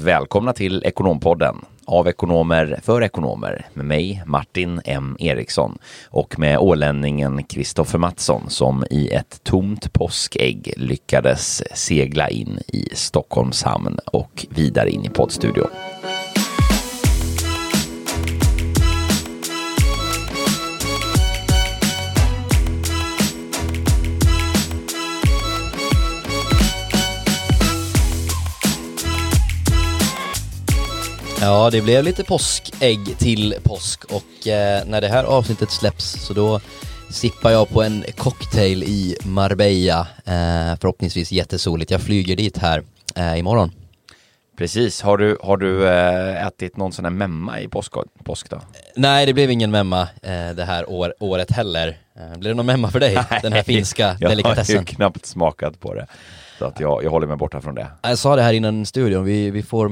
Välkomna till Ekonompodden av ekonomer för ekonomer med mig Martin M Eriksson och med ålänningen Kristoffer Mattsson som i ett tomt påskägg lyckades segla in i Stockholms hamn och vidare in i poddstudion. Ja, det blev lite påskägg till påsk och eh, när det här avsnittet släpps så då sippar jag på en cocktail i Marbella. Eh, förhoppningsvis jättesoligt. Jag flyger dit här eh, imorgon. Precis. Har du, har du äh, ätit någon sån här memma i påsk, påsk då? Nej, det blev ingen memma äh, det här år, året heller. Äh, blev det någon memma för dig? Nej, den här finska delikatessen? Jag har ju knappt smakat på det. Så att jag, jag håller mig borta från det. Jag sa det här innan studion, vi, vi får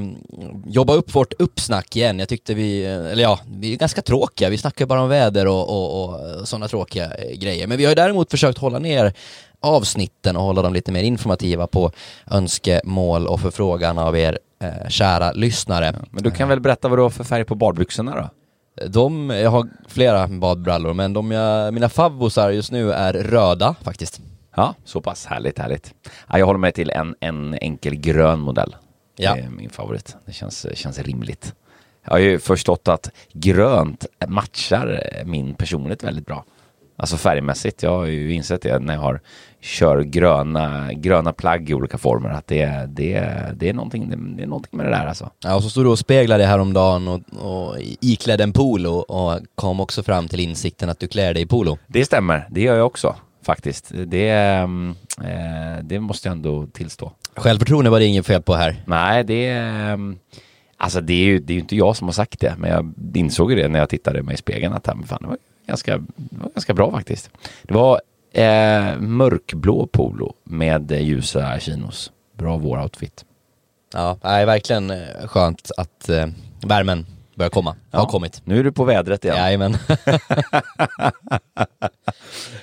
jobba upp vårt uppsnack igen. Jag tyckte vi, eller ja, vi är ganska tråkiga. Vi snackar bara om väder och, och, och sådana tråkiga grejer. Men vi har ju däremot försökt hålla ner avsnitten och hålla dem lite mer informativa på önskemål och förfrågan av er eh, kära lyssnare. Ja, men du kan väl berätta vad du har för färg på badbyxorna då? De, jag har flera badbrallor, men de jag, mina favvosar just nu är röda faktiskt. Ja, så pass härligt, härligt. Ja, jag håller mig till en, en enkel grön modell. Ja. Det är min favorit. Det känns, känns rimligt. Jag har ju förstått att grönt matchar min personlighet väldigt bra. Alltså färgmässigt. Jag har ju insett det när jag har kör gröna, gröna plagg i olika former. Att det, det, det, är någonting, det, är någonting med det där alltså. Ja, och så stod du och speglade dig häromdagen och, och iklädde en polo och kom också fram till insikten att du klär dig i polo. Det stämmer, det gör jag också faktiskt. Det, mm, eh, det måste jag ändå tillstå. Självförtroende var det inget fel på här. Nej, det är... Mm, alltså det är ju det är inte jag som har sagt det, men jag insåg ju det när jag tittade mig i spegeln att fan, det, var ganska, det var ganska bra faktiskt. Det var eh, mörkblå polo med ljusa chinos. Bra vår-outfit. Ja, nej, verkligen eh, skönt att eh, värmen börjar komma, ja. har kommit. Nu är du på vädret igen. Jajamän.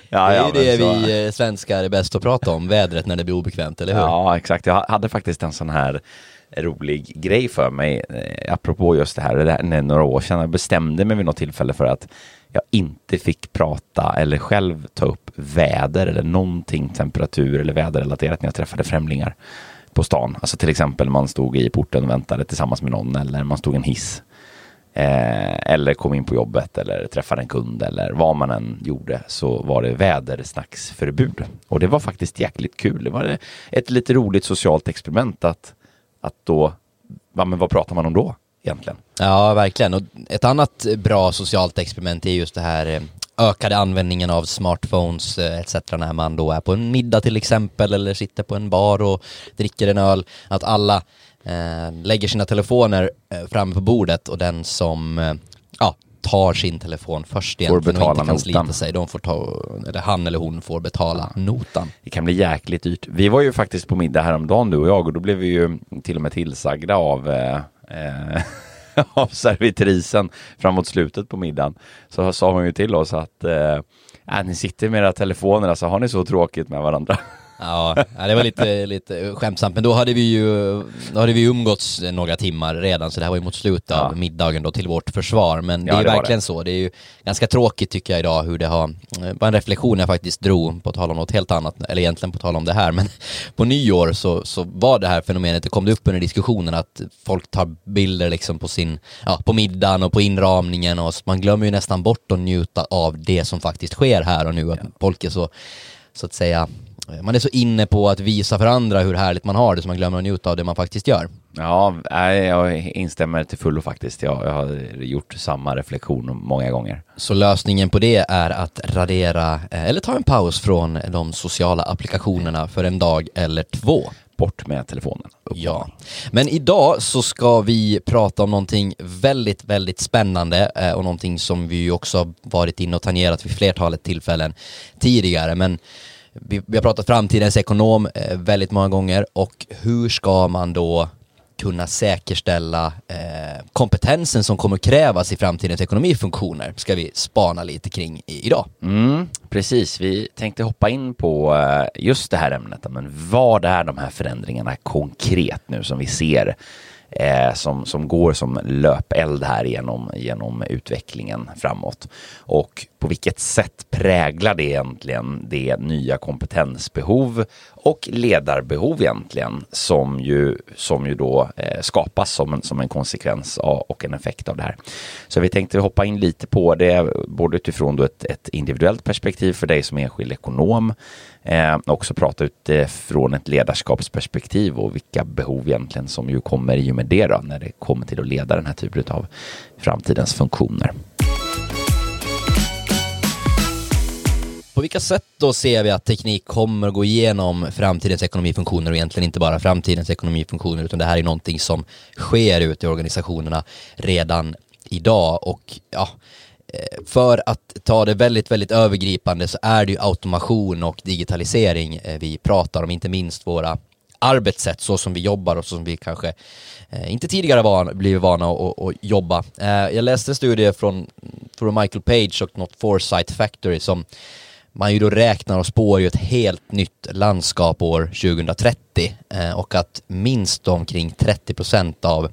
ja, det är ju det så... vi eh, svenskar är bäst att prata om, vädret när det blir obekvämt, eller hur? Ja, exakt. Jag hade faktiskt en sån här rolig grej för mig, eh, apropå just det här, det här några år sedan. Jag bestämde mig vid något tillfälle för att jag inte fick prata eller själv ta upp väder eller någonting temperatur eller väderrelaterat när jag träffade främlingar på stan. Alltså till exempel man stod i porten och väntade tillsammans med någon eller man stod i en hiss Eh, eller kom in på jobbet eller träffade en kund eller vad man än gjorde så var det vädersnacksförbud. Och det var faktiskt jäkligt kul. Det var ett lite roligt socialt experiment att, att då, ja, men vad pratar man om då egentligen? Ja, verkligen. Och ett annat bra socialt experiment är just det här eh, ökade användningen av smartphones eh, etc. när man då är på en middag till exempel eller sitter på en bar och dricker en öl. Att alla lägger sina telefoner eh, framme på bordet och den som eh, ja, tar sin telefon först egentligen och inte kan slita sig, de får ta, eller han eller hon får betala ja. notan. Det kan bli jäkligt dyrt. Vi var ju faktiskt på middag häromdagen du och jag och då blev vi ju till och med tillsagda av eh, eh av servitrisen framåt slutet på middagen så sa hon ju till oss att eh, äh, ni sitter med era telefoner, alltså har ni så tråkigt med varandra? Ja, det var lite, lite skämtsamt, men då hade vi ju då hade vi umgåtts några timmar redan, så det här var ju mot slutet ja. av middagen då till vårt försvar. Men det ja, är det verkligen det. så. Det är ju ganska tråkigt tycker jag idag hur det har, det var en reflektion jag faktiskt drog, på tal om något helt annat, eller egentligen på tal om det här, men på nyår så, så var det här fenomenet, det kom det upp under diskussionen att folk tar bilder liksom på sin, ja, på middagen och på inramningen och man glömmer ju nästan bort att njuta av det som faktiskt sker här och nu, att folk är så, så att säga, man är så inne på att visa för andra hur härligt man har det så man glömmer att njuta av det man faktiskt gör. Ja, jag instämmer till fullo faktiskt. Jag, jag har gjort samma reflektion många gånger. Så lösningen på det är att radera, eh, eller ta en paus från de sociala applikationerna för en dag eller två. Bort med telefonen. Ja, men idag så ska vi prata om någonting väldigt, väldigt spännande eh, och någonting som vi också varit inne och tangerat vid flertalet tillfällen tidigare. Men vi, vi har pratat framtidens ekonom eh, väldigt många gånger och hur ska man då kunna säkerställa eh, kompetensen som kommer krävas i framtidens ekonomifunktioner ska vi spana lite kring i, idag. Mm, precis, vi tänkte hoppa in på eh, just det här ämnet, men vad är de här förändringarna konkret nu som vi ser eh, som, som går som löpeld här genom, genom utvecklingen framåt. Och på vilket sätt präglar det egentligen det nya kompetensbehov och ledarbehov egentligen som ju, som ju då eh, skapas som en, som en konsekvens av, och en effekt av det här. Så vi tänkte hoppa in lite på det, både utifrån då ett, ett individuellt perspektiv för dig som enskild ekonom, eh, också prata utifrån eh, ett ledarskapsperspektiv och vilka behov egentligen som ju kommer i och med det då, när det kommer till att leda den här typen av framtidens funktioner. Vilka sätt då ser vi att teknik kommer att gå igenom framtidens ekonomifunktioner och egentligen inte bara framtidens ekonomifunktioner utan det här är någonting som sker ute i organisationerna redan idag och ja, eh, för att ta det väldigt, väldigt övergripande så är det ju automation och digitalisering eh, vi pratar om, inte minst våra arbetssätt så som vi jobbar och så som vi kanske eh, inte tidigare van, blivit vana att, att jobba. Eh, jag läste en studie från, från Michael Page och något Foresight Factory som man ju då räknar och spår ju ett helt nytt landskap år 2030 eh, och att minst omkring 30 procent av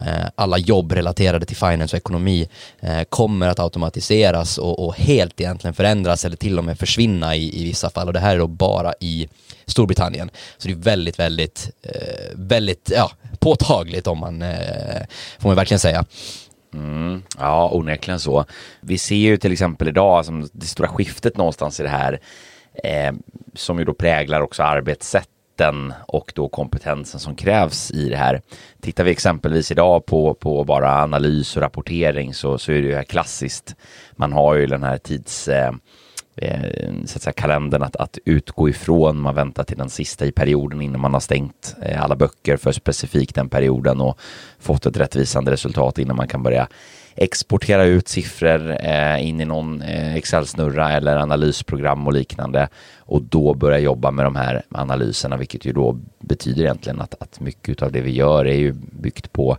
eh, alla jobb relaterade till finance och ekonomi eh, kommer att automatiseras och, och, helt egentligen förändras eller till och med försvinna i, i vissa fall och det här är då bara i Storbritannien. Så det är väldigt, väldigt, eh, väldigt ja, påtagligt om man, eh, får man verkligen säga. Mm, ja, onekligen så. Vi ser ju till exempel idag som det stora skiftet någonstans i det här eh, som ju då präglar också arbetssätten och då kompetensen som krävs i det här. Tittar vi exempelvis idag på, på bara analys och rapportering så, så är det ju här klassiskt. Man har ju den här tids eh, Eh, så att säga, kalendern att, att utgå ifrån. Man väntar till den sista i perioden innan man har stängt eh, alla böcker för specifikt den perioden och fått ett rättvisande resultat innan man kan börja exportera ut siffror eh, in i någon eh, Excel-snurra eller analysprogram och liknande och då börja jobba med de här analyserna, vilket ju då betyder egentligen att, att mycket av det vi gör är ju byggt på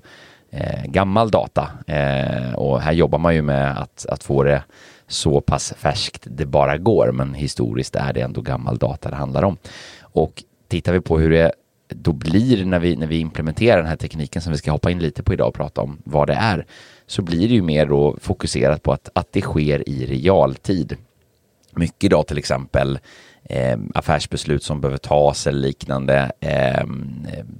eh, gammal data eh, och här jobbar man ju med att, att få det så pass färskt det bara går, men historiskt är det ändå gammal data det handlar om. Och tittar vi på hur det då blir när vi, när vi implementerar den här tekniken som vi ska hoppa in lite på idag och prata om vad det är, så blir det ju mer då fokuserat på att, att det sker i realtid. Mycket idag till exempel eh, affärsbeslut som behöver tas eller liknande eh,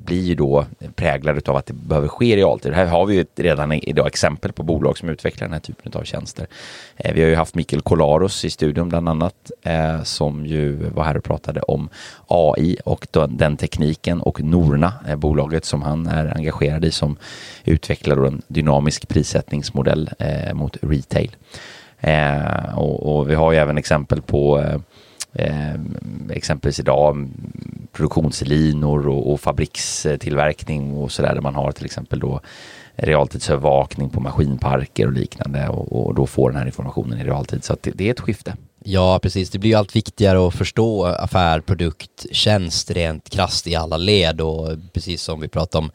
blir ju då präglade av att det behöver ske i realtid. Här har vi ju redan idag exempel på bolag som utvecklar den här typen av tjänster. Eh, vi har ju haft Mikael Kolaros i studion bland annat eh, som ju var här och pratade om AI och den tekniken och Norna, eh, bolaget som han är engagerad i som utvecklar en dynamisk prissättningsmodell eh, mot retail. Eh, och, och, vi har ju även exempel på eh, eh, exempelvis idag mm, produktionslinor och, och fabrikstillverkning och sådär där man har till exempel då realtidsövervakning på maskinparker och liknande och, och då får den här informationen i realtid. Så det, det, är ett skifte. Ja, precis. Det blir ju allt viktigare att förstå affär, produkt, tjänst rent krasst i alla led och precis som vi pratade om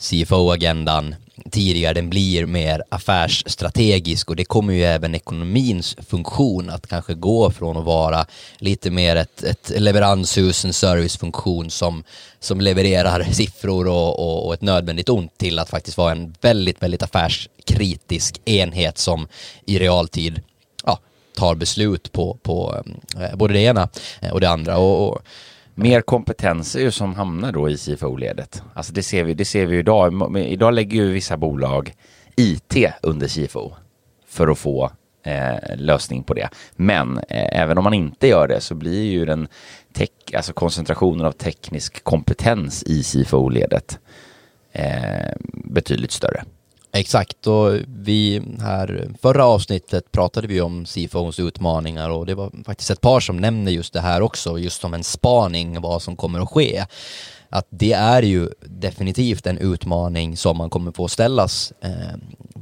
CFO-agendan tidigare, den blir mer affärsstrategisk och det kommer ju även ekonomins funktion att kanske gå från att vara lite mer ett, ett leveranshus, en servicefunktion som, som levererar siffror och, och, och, ett nödvändigt ont till att faktiskt vara en väldigt, väldigt affärskritisk enhet som i realtid ja, tar beslut på, på eh, både det ena och det andra. och, och Mer kompetens är ju som hamnar då i CFO-ledet. Alltså det ser vi, det ser vi idag. Idag lägger ju vissa bolag IT under CFO för att få eh, lösning på det. Men eh, även om man inte gör det så blir ju den tech, alltså koncentrationen av teknisk kompetens i CFO-ledet eh, betydligt större. Exakt, och vi här förra avsnittet pratade vi om CFOs utmaningar och det var faktiskt ett par som nämnde just det här också, just som en spaning vad som kommer att ske att det är ju definitivt en utmaning som man kommer få ställas eh,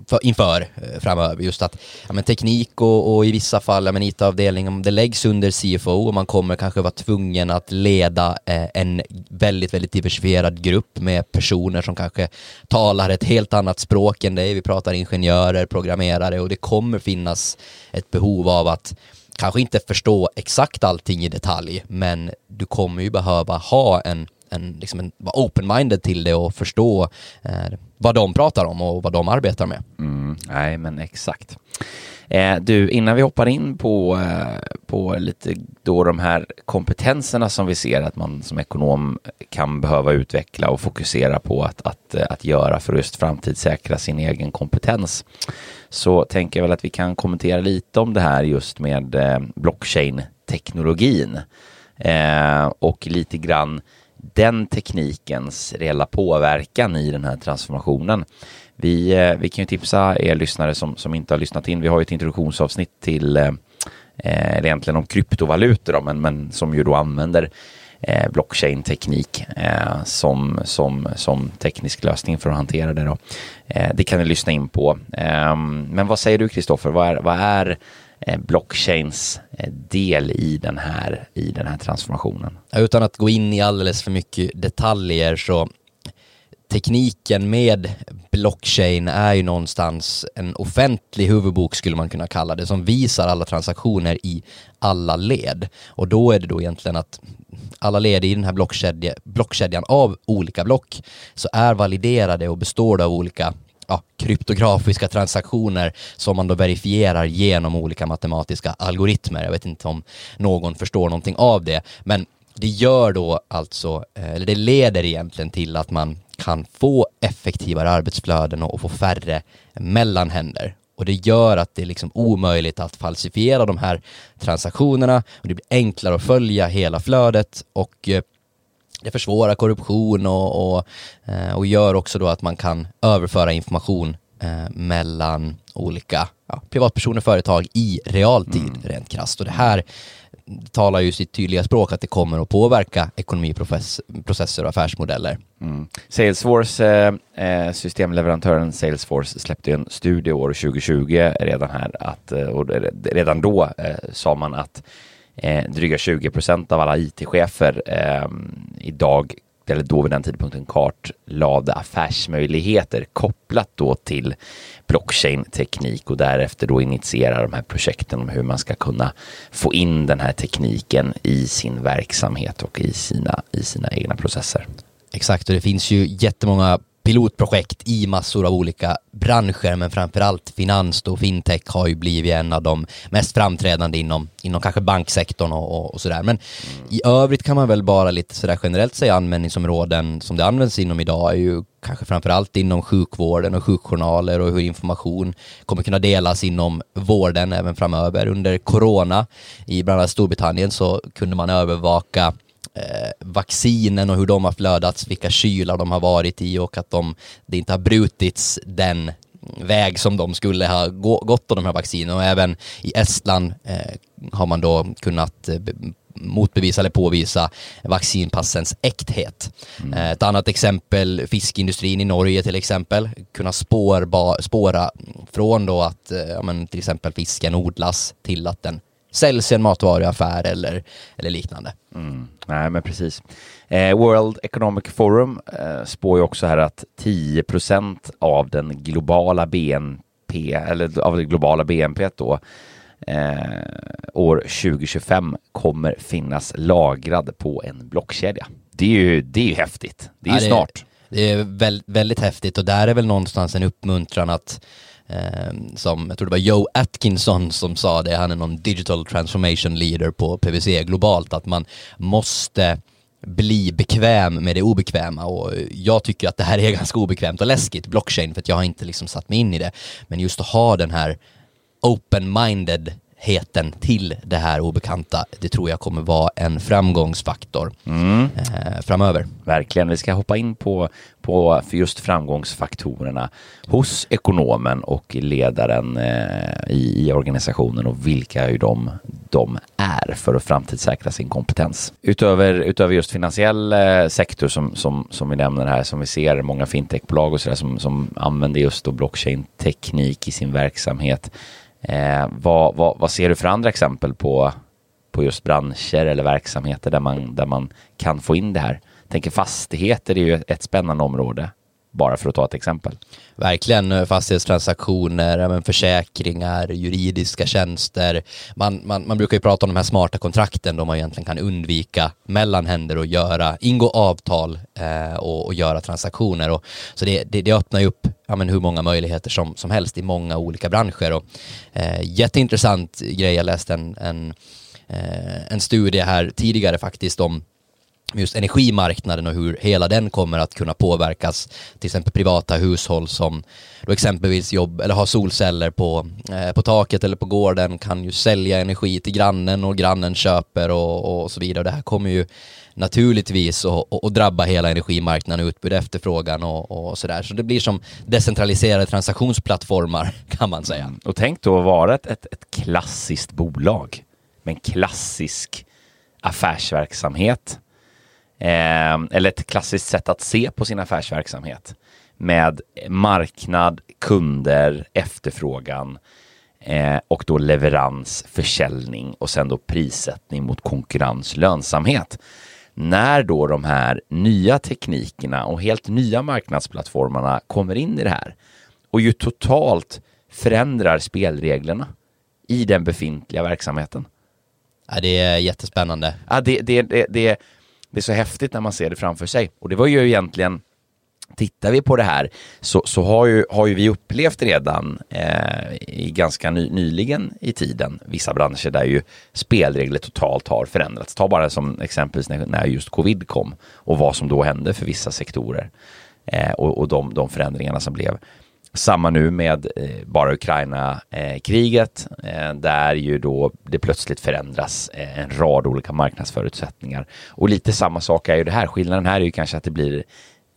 för, inför eh, framöver. Just att ja, men teknik och, och i vissa fall, ja, men IT-avdelningen, det läggs under CFO och man kommer kanske vara tvungen att leda eh, en väldigt, väldigt diversifierad grupp med personer som kanske talar ett helt annat språk än dig. Vi pratar ingenjörer, programmerare och det kommer finnas ett behov av att kanske inte förstå exakt allting i detalj, men du kommer ju behöva ha en en, liksom en, vara open-minded till det och förstå eh, vad de pratar om och vad de arbetar med. Mm, nej, men exakt. Eh, du, innan vi hoppar in på, eh, på lite då de här kompetenserna som vi ser att man som ekonom kan behöva utveckla och fokusera på att, att, eh, att göra för att just framtidssäkra sin egen kompetens så tänker jag väl att vi kan kommentera lite om det här just med eh, blockchain-teknologin eh, och lite grann den teknikens reella påverkan i den här transformationen. Vi, eh, vi kan ju tipsa er lyssnare som, som inte har lyssnat in. Vi har ju ett introduktionsavsnitt till, eh, eh, eller egentligen om kryptovalutor, då, men, men som ju då använder eh, blockchain-teknik eh, som, som, som teknisk lösning för att hantera det. Då. Eh, det kan ni lyssna in på. Eh, men vad säger du Kristoffer, vad är, vad är Eh, blockchains eh, del i den, här, i den här transformationen? Utan att gå in i alldeles för mycket detaljer så tekniken med blockchain är ju någonstans en offentlig huvudbok skulle man kunna kalla det som visar alla transaktioner i alla led. Och då är det då egentligen att alla led i den här blockkedja, blockkedjan av olika block så är validerade och består av olika ja, kryptografiska transaktioner som man då verifierar genom olika matematiska algoritmer. Jag vet inte om någon förstår någonting av det, men det gör då alltså, eh, eller det leder egentligen till att man kan få effektivare arbetsflöden och få färre mellanhänder. Och det gör att det är liksom omöjligt att falsifiera de här transaktionerna och det blir enklare att följa hela flödet och eh, det försvårar korruption och, och, eh, och gör också då att man kan överföra information eh, mellan olika ja, privatpersoner och företag i realtid mm. rent krasst. Och det här talar ju sitt tydliga språk att det kommer att påverka ekonomiprocesser och affärsmodeller. Mm. Salesforce, eh, systemleverantören Salesforce släppte en studie år 2020 redan här att, eh, och redan då eh, sa man att eh, dryga 20 procent av alla IT-chefer eh, idag eller då vid den tidpunkten kartlade affärsmöjligheter kopplat då till blockchain-teknik och därefter då initiera de här projekten om hur man ska kunna få in den här tekniken i sin verksamhet och i sina, i sina egna processer. Exakt, och det finns ju jättemånga pilotprojekt i massor av olika branscher, men framförallt finans och fintech har ju blivit en av de mest framträdande inom, inom kanske banksektorn och, och, och sådär. Men mm. i övrigt kan man väl bara lite sådär generellt säga användningsområden som det används inom idag är ju kanske framförallt inom sjukvården och sjukjournaler och hur information kommer kunna delas inom vården även framöver. Under corona i bland annat Storbritannien så kunde man övervaka eh, vaccinen och hur de har flödats, vilka kylar de har varit i och att de, det inte har brutits den väg som de skulle ha gå, gått av de här vaccinerna och även i Estland eh, har man då kunnat eh, motbevisa eller påvisa vaccinpassens äkthet. Mm. Eh, ett annat exempel, fiskindustrin i Norge till exempel, kunna spårba, spåra från då att eh, ja, men till exempel fisken odlas till att den säljs i en matvaruaffär eller, eller liknande. Mm. Nej, men precis. Eh, World Economic Forum eh, spår ju också här att 10% av den globala BNP, eller av det globala BNP då, eh, år 2025 kommer finnas lagrad på en blockkedja. Det är ju, det är ju häftigt. Det är ja, ju snart. Det är väldigt, väldigt häftigt och där är väl någonstans en uppmuntran att Ehm, som, jag tror det var Joe Atkinson som sa det, han är någon digital transformation leader på PVC globalt, att man måste bli bekväm med det obekväma och jag tycker att det här är ganska obekvämt och läskigt, blockchain, för att jag har inte liksom satt mig in i det. Men just att ha den här open-minded heten till det här obekanta, det tror jag kommer vara en framgångsfaktor mm. eh, framöver. Verkligen, vi ska hoppa in på, på just framgångsfaktorerna hos ekonomen och ledaren eh, i, i, organisationen och vilka ju de, de är för att framtidssäkra sin kompetens. Utöver, utöver just finansiell eh, sektor som, som, som vi nämner här, som vi ser många fintechbolag och sådär som, som använder just blockchain-teknik i sin verksamhet Eh, vad, vad, vad, ser du för andra exempel på, på just branscher eller verksamheter där man, där man kan få in det här? Jag tänker fastigheter är ju ett spännande område bara för att ta ett exempel. Verkligen eh, fastighetstransaktioner, försäkringar, juridiska tjänster. Man, man, man brukar ju prata om de här smarta kontrakten då man egentligen kan undvika mellanhänder och göra, ingå avtal eh, och, och, göra transaktioner. Och, så det, det, det öppnar ju upp ja, men hur många möjligheter som, som helst i många olika branscher. Och, eh, jätteintressant grej, jag läste en, en, eh, en studie här tidigare faktiskt om just energimarknaden och hur hela den kommer att kunna påverkas. Till exempel privata hushåll som då exempelvis jobb eller har solceller på, eh, på taket eller på gården kan ju sälja energi till grannen och grannen köper och, och så vidare. Det här kommer ju naturligtvis att drabba hela energimarknaden, utbud, efterfrågan och, och sådär. Så det blir som decentraliserade transaktionsplattformar kan man säga. Mm. Och tänk då att vara ett, ett, ett klassiskt bolag med en klassisk affärsverksamhet eller ett klassiskt sätt att se på sin affärsverksamhet med marknad, kunder, efterfrågan eh, och då leverans, försäljning och sen då prissättning mot konkurrens, lönsamhet. När då de här nya teknikerna och helt nya marknadsplattformarna kommer in i det här och ju totalt förändrar spelreglerna i den befintliga verksamheten. Ja, det är jättespännande. Ja, det, det, det, det, det är så häftigt när man ser det framför sig. Och det var ju egentligen Tittar vi på det här så, så har, ju, har ju vi upplevt redan eh, i ganska ny, nyligen i tiden vissa branscher där ju spelregler totalt har förändrats. Ta bara som exempelvis när, när just covid kom och vad som då hände för vissa sektorer eh, och, och de, de förändringarna som blev. Samma nu med eh, bara Ukraina-kriget eh, eh, där ju då det plötsligt förändras eh, en rad olika marknadsförutsättningar. Och lite samma sak är ju det här. Skillnaden här är ju kanske att det blir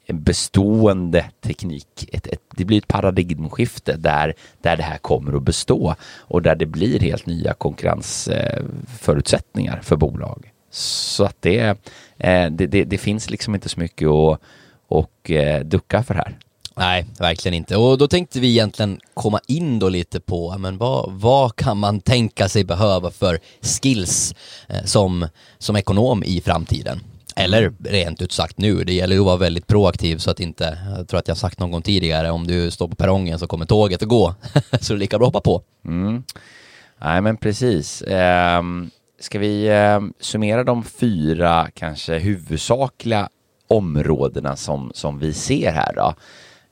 en bestående teknik. Ett, ett, det blir ett paradigmskifte där, där det här kommer att bestå och där det blir helt nya konkurrensförutsättningar eh, för bolag. Så att det, eh, det, det, det finns liksom inte så mycket att och, eh, ducka för här. Nej, verkligen inte. Och då tänkte vi egentligen komma in då lite på, men vad, vad kan man tänka sig behöva för skills eh, som, som ekonom i framtiden? Eller rent ut sagt nu, det gäller ju att vara väldigt proaktiv så att inte, jag tror att jag sagt någon gång tidigare, om du står på perrongen så kommer tåget att gå. så det är lika bra att hoppa på. Mm. Nej men precis. Eh, ska vi eh, summera de fyra kanske huvudsakliga områdena som, som vi ser här då?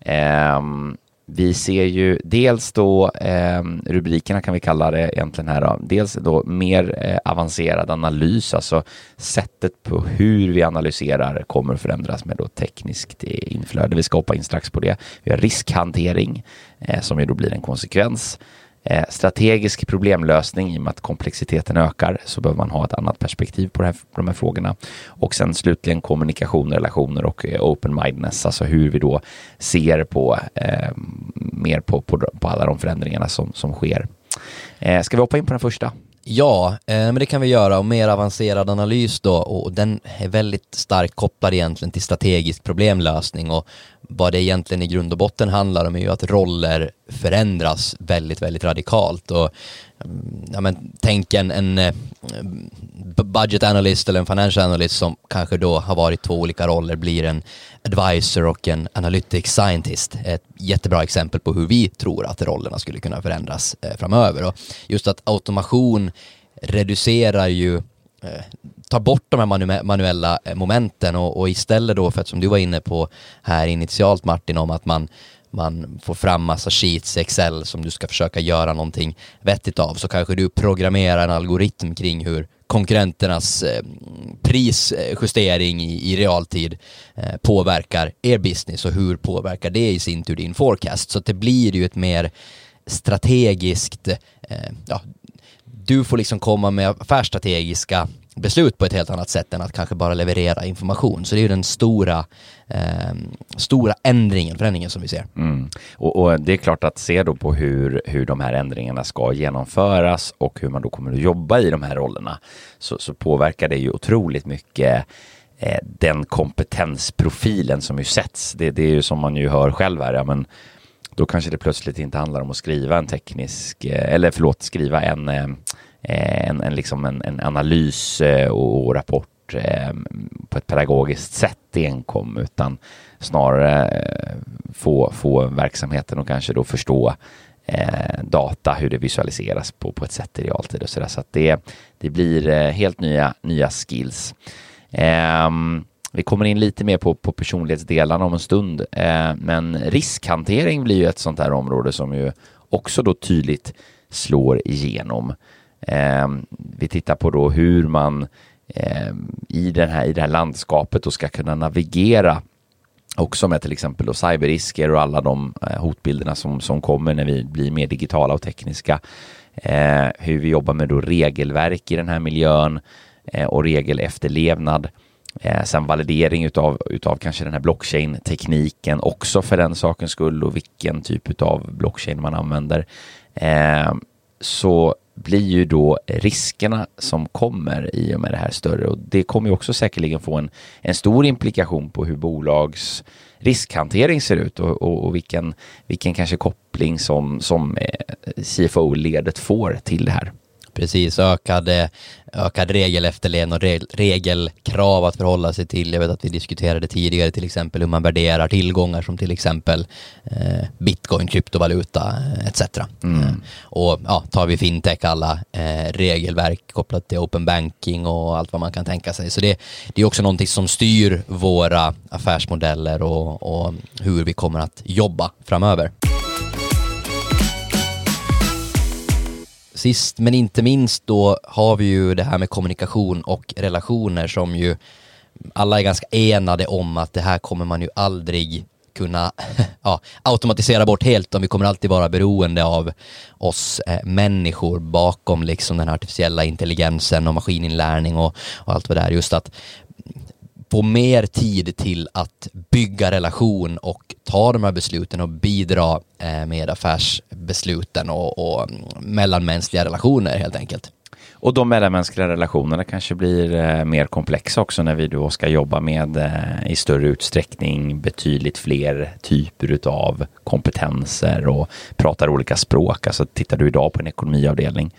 Um, vi ser ju dels då eh, rubrikerna kan vi kalla det egentligen här då. Dels då mer eh, avancerad analys, alltså sättet på hur vi analyserar kommer att förändras med då tekniskt inflöde. Vi ska hoppa in strax på det. Vi har riskhantering eh, som ju då blir en konsekvens. Eh, strategisk problemlösning, i och med att komplexiteten ökar, så behöver man ha ett annat perspektiv på, här, på de här frågorna. Och sen slutligen kommunikation, relationer och eh, open-mindedness, alltså hur vi då ser på eh, mer på, på, på, alla de förändringarna som, som sker. Eh, ska vi hoppa in på den första? Ja, eh, men det kan vi göra. Och mer avancerad analys då. Och den är väldigt starkt kopplad egentligen till strategisk problemlösning. Och vad det egentligen i grund och botten handlar om är ju att roller förändras väldigt, väldigt radikalt. Och ja, men, tänk en, en eh, budget analyst eller en financial analyst som kanske då har varit två olika roller blir en advisor och en analytics scientist. Ett jättebra exempel på hur vi tror att rollerna skulle kunna förändras eh, framöver och just att automation reducerar ju eh, ta bort de här manuella momenten och, och, istället då för att som du var inne på här initialt Martin om att man man får fram massa sheets i Excel som du ska försöka göra någonting vettigt av så kanske du programmerar en algoritm kring hur konkurrenternas eh, prisjustering i, realtid eh, påverkar er business och hur påverkar det i sin tur din forecast. Så det blir ju ett mer strategiskt, eh, ja, du får liksom komma med affärsstrategiska beslut på ett helt annat sätt än att kanske bara leverera information. Så det är ju den stora, eh, stora ändringen, förändringen som vi ser. Mm. Och, och, det är klart att se då på hur, hur de här ändringarna ska genomföras och hur man då kommer att jobba i de här rollerna så, så påverkar det ju otroligt mycket eh, den kompetensprofilen som ju sätts. Det, det är ju som man ju hör själv här, ja, men då kanske det plötsligt inte handlar om att skriva en teknisk, eh, eller förlåt, skriva en, eh, Eh, en, en, liksom en, en analys eh, och, och rapport eh, på ett pedagogiskt sätt enkom utan snarare eh, få, få verksamheten och kanske då förstå eh, data, hur det visualiseras på, på ett sätt i realtid och så där. Så att det, det blir helt nya, nya skills. Um, vi kommer in lite mer på, på personlighetsdelarna om en stund, eh, men riskhantering blir ju ett sånt här område som ju också då tydligt slår igenom. Eh, vi tittar på då hur man eh, i, den här, i det här landskapet då ska kunna navigera också med till exempel då cyberrisker och alla de eh, hotbilderna som, som kommer när vi blir mer digitala och tekniska. Eh, hur vi jobbar med då regelverk i den här miljön eh, och regelefterlevnad. Eh, sen validering utav, utav kanske den här blockchain-tekniken också för den sakens skull och vilken typ utav blockchain man använder. Eh, så blir ju då riskerna som kommer i och med det här större och det kommer ju också säkerligen få en, en stor implikation på hur bolags riskhantering ser ut och, och, och vilken, vilken kanske koppling som, som eh, CFO-ledet får till det här. Precis, ökade, ökad regelefterlevnad och regelkrav att förhålla sig till. Jag vet att vi diskuterade tidigare till exempel hur man värderar tillgångar som till exempel eh, bitcoin, kryptovaluta eh, etc. Mm. Eh, och ja, tar vi fintech, alla eh, regelverk kopplat till open banking och allt vad man kan tänka sig. Så det, det är också någonting som styr våra affärsmodeller och, och hur vi kommer att jobba framöver. Sist men inte minst då har vi ju det här med kommunikation och relationer som ju alla är ganska enade om att det här kommer man ju aldrig kunna ja, automatisera bort helt om vi kommer alltid vara beroende av oss eh, människor bakom liksom den artificiella intelligensen och maskininlärning och, och allt vad det är. Just att få mer tid till att bygga relation och ta de här besluten och bidra eh, med affärsbesluten och, och mm, mellanmänskliga relationer helt enkelt. Och de mellanmänskliga relationerna kanske blir eh, mer komplexa också när vi då ska jobba med eh, i större utsträckning betydligt fler typer av kompetenser och pratar olika språk. Alltså tittar du idag på en ekonomiavdelning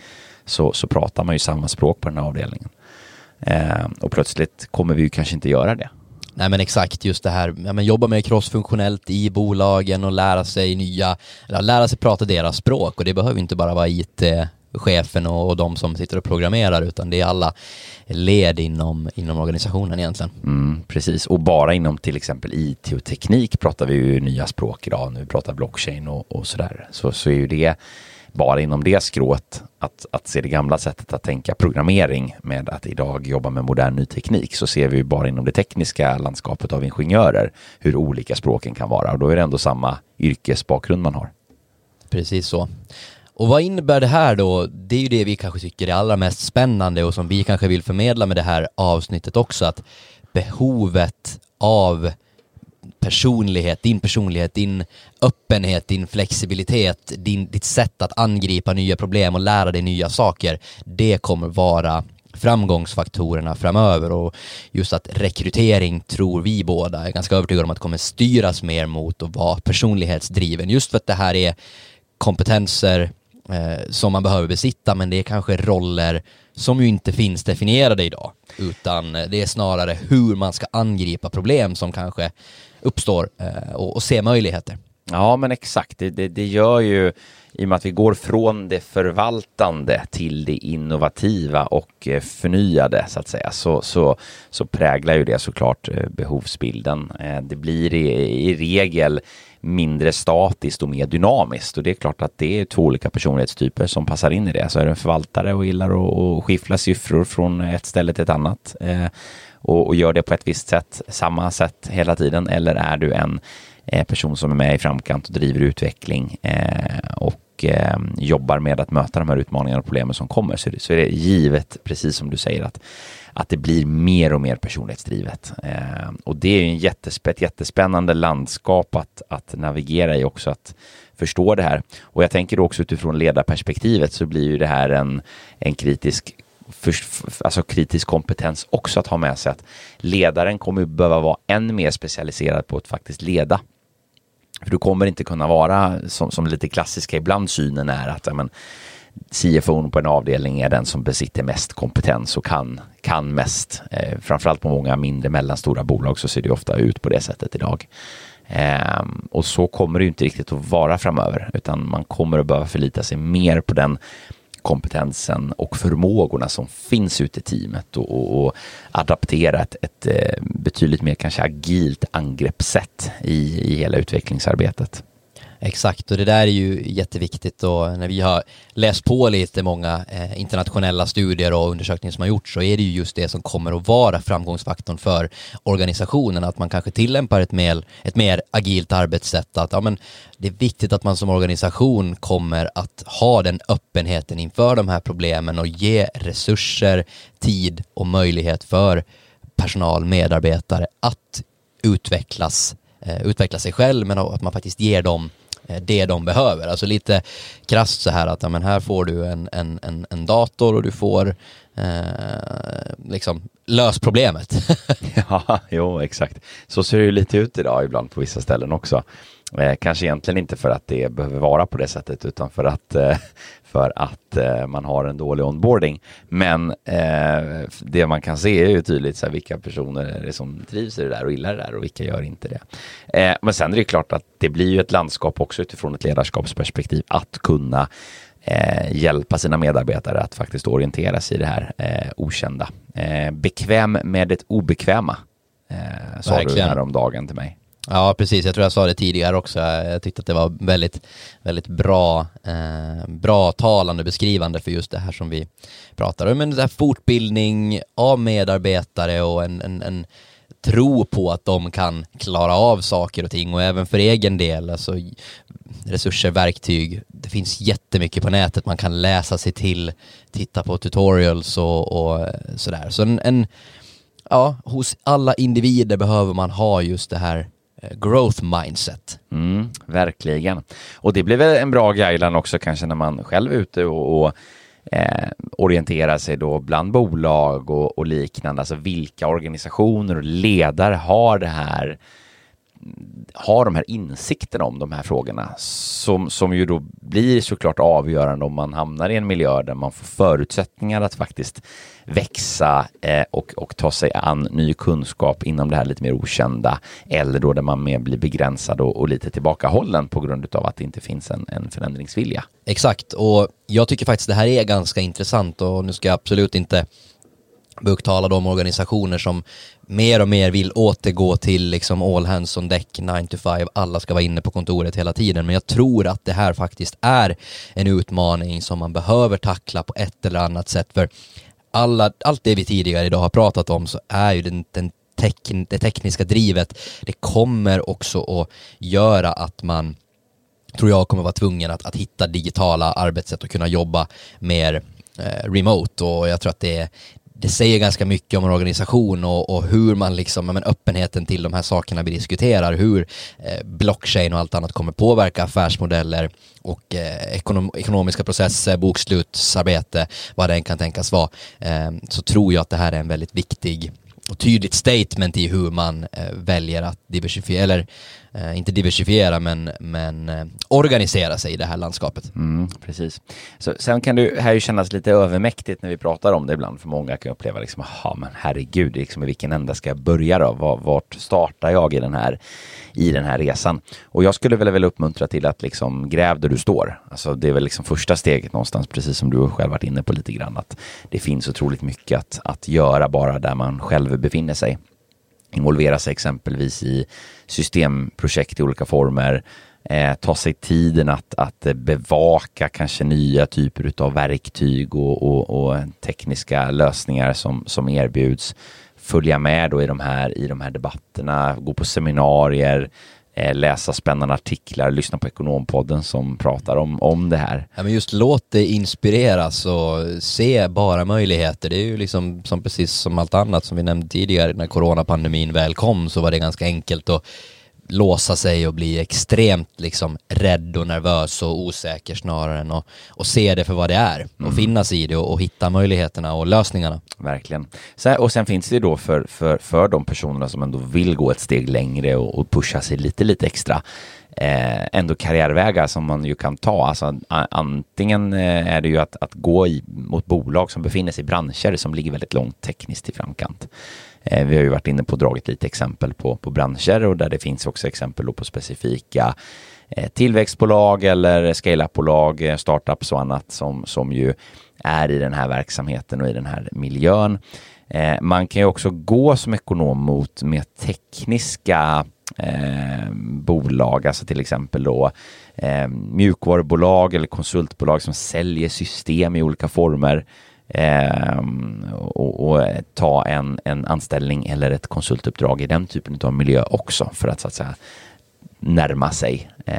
så, så pratar man ju samma språk på den här avdelningen. Eh, och plötsligt kommer vi ju kanske inte göra det. Nej men exakt, just det här, ja, men jobba med crossfunktionellt i bolagen och lära sig nya, lära sig prata deras språk och det behöver inte bara vara IT chefen och, de som sitter och programmerar utan det är alla led inom, inom organisationen egentligen. Mm, precis, och bara inom till exempel IT och teknik pratar vi ju nya språk idag. Nu pratar blockchain och, och sådär. Så, så är ju det bara inom det skrået att, att se det gamla sättet att tänka programmering med att idag jobba med modern ny teknik så ser vi bara inom det tekniska landskapet av ingenjörer hur olika språken kan vara och då är det ändå samma yrkesbakgrund man har. Precis så. Och vad innebär det här då? Det är ju det vi kanske tycker är allra mest spännande och som vi kanske vill förmedla med det här avsnittet också att behovet av personlighet, din personlighet, din öppenhet, din flexibilitet, din, ditt sätt att angripa nya problem och lära dig nya saker, det kommer vara framgångsfaktorerna framöver. Och just att rekrytering tror vi båda är ganska övertygade om att kommer styras mer mot att vara personlighetsdriven. Just för att det här är kompetenser eh, som man behöver besitta men det är kanske roller som ju inte finns definierade idag. Utan eh, det är snarare hur man ska angripa problem som kanske uppstår eh, och, och se möjligheter. Ja, men exakt. Det, det, det, gör ju, i och med att vi går från det förvaltande till det innovativa och eh, förnyade, så att säga, så, så, så präglar ju det såklart eh, behovsbilden. Eh, det blir i, i regel mindre statiskt och mer dynamiskt. Och det är klart att det är två olika personlighetstyper som passar in i det. Så är du en förvaltare och gillar att skiffla siffror från ett ställe till ett annat och, och, gör det på ett visst sätt, samma sätt hela tiden? Eller är du en Eh, person som är med i framkant och driver utveckling eh, och eh, jobbar med att möta de här utmaningarna och problemen som kommer så, så är det givet, precis som du säger, att, att det blir mer och mer personlighetsdrivet. Och det är ju en jättespä, ett jättespännande landskap att, att navigera i också, att förstå det här. Och jag tänker också utifrån ledarperspektivet så blir ju det här en, en kritisk för, alltså kritisk kompetens också att ha med sig att ledaren kommer behöva vara än mer specialiserad på att faktiskt leda. För du kommer inte kunna vara som, som lite klassiska ibland synen är att ja, men, CFO på en avdelning är den som besitter mest kompetens och kan, kan mest. Eh, framförallt på många mindre mellanstora bolag så ser det ofta ut på det sättet idag. Eh, och så kommer det inte riktigt att vara framöver, utan man kommer att behöva förlita sig mer på den kompetensen och förmågorna som finns ute i teamet och, och, och adaptera ett, ett, eh, betydligt mer kanske agilt angreppssätt i, i hela utvecklingsarbetet. Exakt, och det där är ju jätteviktigt och när vi har läst på lite många eh, internationella studier och undersökningar som har gjorts så är det ju just det som kommer att vara framgångsfaktorn för organisationen, att man kanske tillämpar ett mer, ett mer agilt arbetssätt, att ja, men det är viktigt att man som organisation kommer att ha den öppenheten inför de här problemen och ge resurser, tid och möjlighet för personal, medarbetare att utvecklas eh, utveckla sig själv men att man faktiskt ger dem Eh, det de behöver. Alltså lite krasst så här att ja, men här får du en, en, en, en dator och du får eh, liksom lös problemet. ja, jo exakt. Så ser det ju lite ut idag ibland på vissa ställen också. Eh, kanske egentligen inte för att det behöver vara på det sättet utan för att, eh, för att eh, man har en dålig onboarding. Men eh, det man kan se är ju tydligt så här, vilka personer är det som trivs i det där och gillar det där och vilka gör inte det. Eh, men sen är det klart att det blir ju ett landskap också utifrån ett ledarskapsperspektiv att kunna eh, hjälpa sina medarbetare att faktiskt orientera sig i det här okända. bekväm med det obekväma, sa Verkligen. du häromdagen till mig. Ja, precis. Jag tror jag sa det tidigare också. Jag tyckte att det var väldigt, väldigt bra, eh, bra talande beskrivande för just det här som vi pratar om. Men det här fortbildning av medarbetare och en, en, en tro på att de kan klara av saker och ting och även för egen del, alltså resurser, verktyg. Det finns jättemycket på nätet man kan läsa sig till, titta på tutorials och, och sådär. Så en, en, ja, hos alla individer behöver man ha just det här eh, growth mindset. Mm, verkligen. Och det blir väl en bra guideline också kanske när man själv är ute och, och eh, orienterar sig då bland bolag och, och, liknande. Alltså vilka organisationer och ledare har det här har de här insikterna om de här frågorna som, som ju då blir såklart avgörande om man hamnar i en miljö där man får förutsättningar att faktiskt växa eh, och, och ta sig an ny kunskap inom det här lite mer okända eller då där man mer blir begränsad och, och lite tillbakahållen på grund av att det inte finns en, en förändringsvilja. Exakt, och jag tycker faktiskt det här är ganska intressant och nu ska jag absolut inte buktala de organisationer som mer och mer vill återgå till liksom all hands on deck, 9 to 5, alla ska vara inne på kontoret hela tiden. Men jag tror att det här faktiskt är en utmaning som man behöver tackla på ett eller annat sätt. För alla, allt det vi tidigare idag har pratat om så är ju den, den tek, det tekniska drivet, det kommer också att göra att man tror jag kommer vara tvungen att, att hitta digitala arbetssätt och kunna jobba mer eh, remote och jag tror att det, är det säger ganska mycket om en organisation och, och hur man liksom, men öppenheten till de här sakerna vi diskuterar, hur eh, blockchain och allt annat kommer påverka affärsmodeller och eh, ekonom, ekonomiska processer, bokslutsarbete, vad det än kan tänkas vara, eh, så tror jag att det här är en väldigt viktig och tydligt statement i hur man eh, väljer att diversifiera, eller eh, inte diversifiera men, men eh, organisera sig i det här landskapet. Mm, precis. Så, sen kan det här ju kännas lite övermäktigt när vi pratar om det ibland, för många kan uppleva liksom, ja men herregud, liksom, i vilken ända ska jag börja då? Vart startar jag i den här, i den här resan? Och jag skulle väl, väl uppmuntra till att liksom gräv där du står. Alltså det är väl liksom första steget någonstans, precis som du själv varit inne på lite grann, att det finns otroligt mycket att, att göra bara där man själv befinner sig involvera sig exempelvis i systemprojekt i olika former, eh, ta sig tiden att, att bevaka kanske nya typer av verktyg och, och, och, tekniska lösningar som, som erbjuds, följa med då i de här, i de här debatterna, gå på seminarier, Eh, läsa spännande artiklar, lyssna på Ekonompodden som pratar om, om det här. Ja, men just låt dig inspireras och se bara möjligheter. Det är ju liksom som precis som allt annat som vi nämnde tidigare när coronapandemin väl kom så var det ganska enkelt att låsa sig och bli extremt liksom rädd och nervös och osäker snarare än att och se det för vad det är och mm. finnas i det och, och, hitta möjligheterna och lösningarna. Verkligen. Så, och sen finns det då för, för, för de personerna som ändå vill gå ett steg längre och, och pusha sig lite, lite extra eh, ändå karriärvägar som man ju kan ta. Alltså, antingen eh, är det ju att, att gå i, mot bolag som befinner sig i branscher som ligger väldigt långt tekniskt i framkant. Eh, vi har ju varit inne på och dragit lite exempel på, på branscher och där det finns också exempel på specifika eh, tillväxtbolag eller scale-up-bolag, eh, startups och annat som, som ju är i den här verksamheten och i den här miljön. Man kan ju också gå som ekonom mot mer tekniska eh, bolag, alltså till exempel då eh, mjukvarubolag eller konsultbolag som säljer system i olika former och, och, ta en, en anställning eller ett konsultuppdrag i den typen av miljö också för att så att säga närma sig, eh,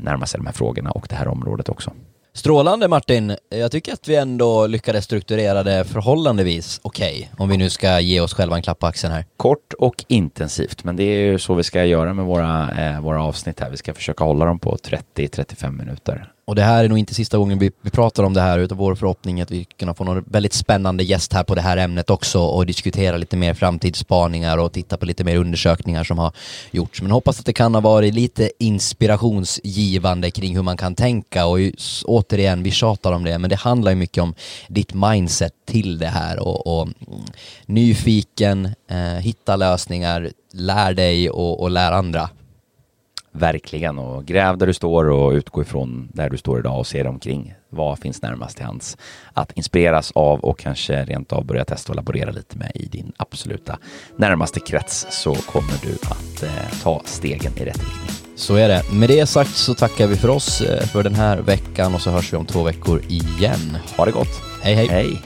närma sig de här frågorna och det här området också. Strålande Martin! Jag tycker att vi ändå lyckades strukturera det förhållandevis okej, okay, om vi nu ska ge oss själva en klapp på axeln här. Kort och intensivt, men det är ju så vi ska göra med våra, eh, våra avsnitt här. Vi ska försöka hålla dem på 30-35 minuter. Och det här är nog inte sista gången vi, vi pratar om det här, utan vår förhoppning är att vi kan få någon väldigt spännande gäst här på det här ämnet också och diskutera lite mer framtidsspaningar och titta på lite mer undersökningar som har gjorts. Men hoppas att det kan ha varit lite inspirationsgivande kring hur man kan tänka och återigen, vi tjatar om det, men det handlar ju mycket om ditt mindset till det här och, och nyfiken, eh, hitta lösningar, lär dig och, och lär andra. Verkligen, och gräv där du står och utgå ifrån där du står idag och se dig omkring. Vad finns närmast till hands att inspireras av och kanske rent av börja testa och laborera lite med i din absoluta närmaste krets så kommer du att eh, ta stegen i rätt riktning. Så är det. Med det sagt så tackar vi för oss eh, för den här veckan och så hörs vi om två veckor igen. Ha det gott. Hej hej. Hej.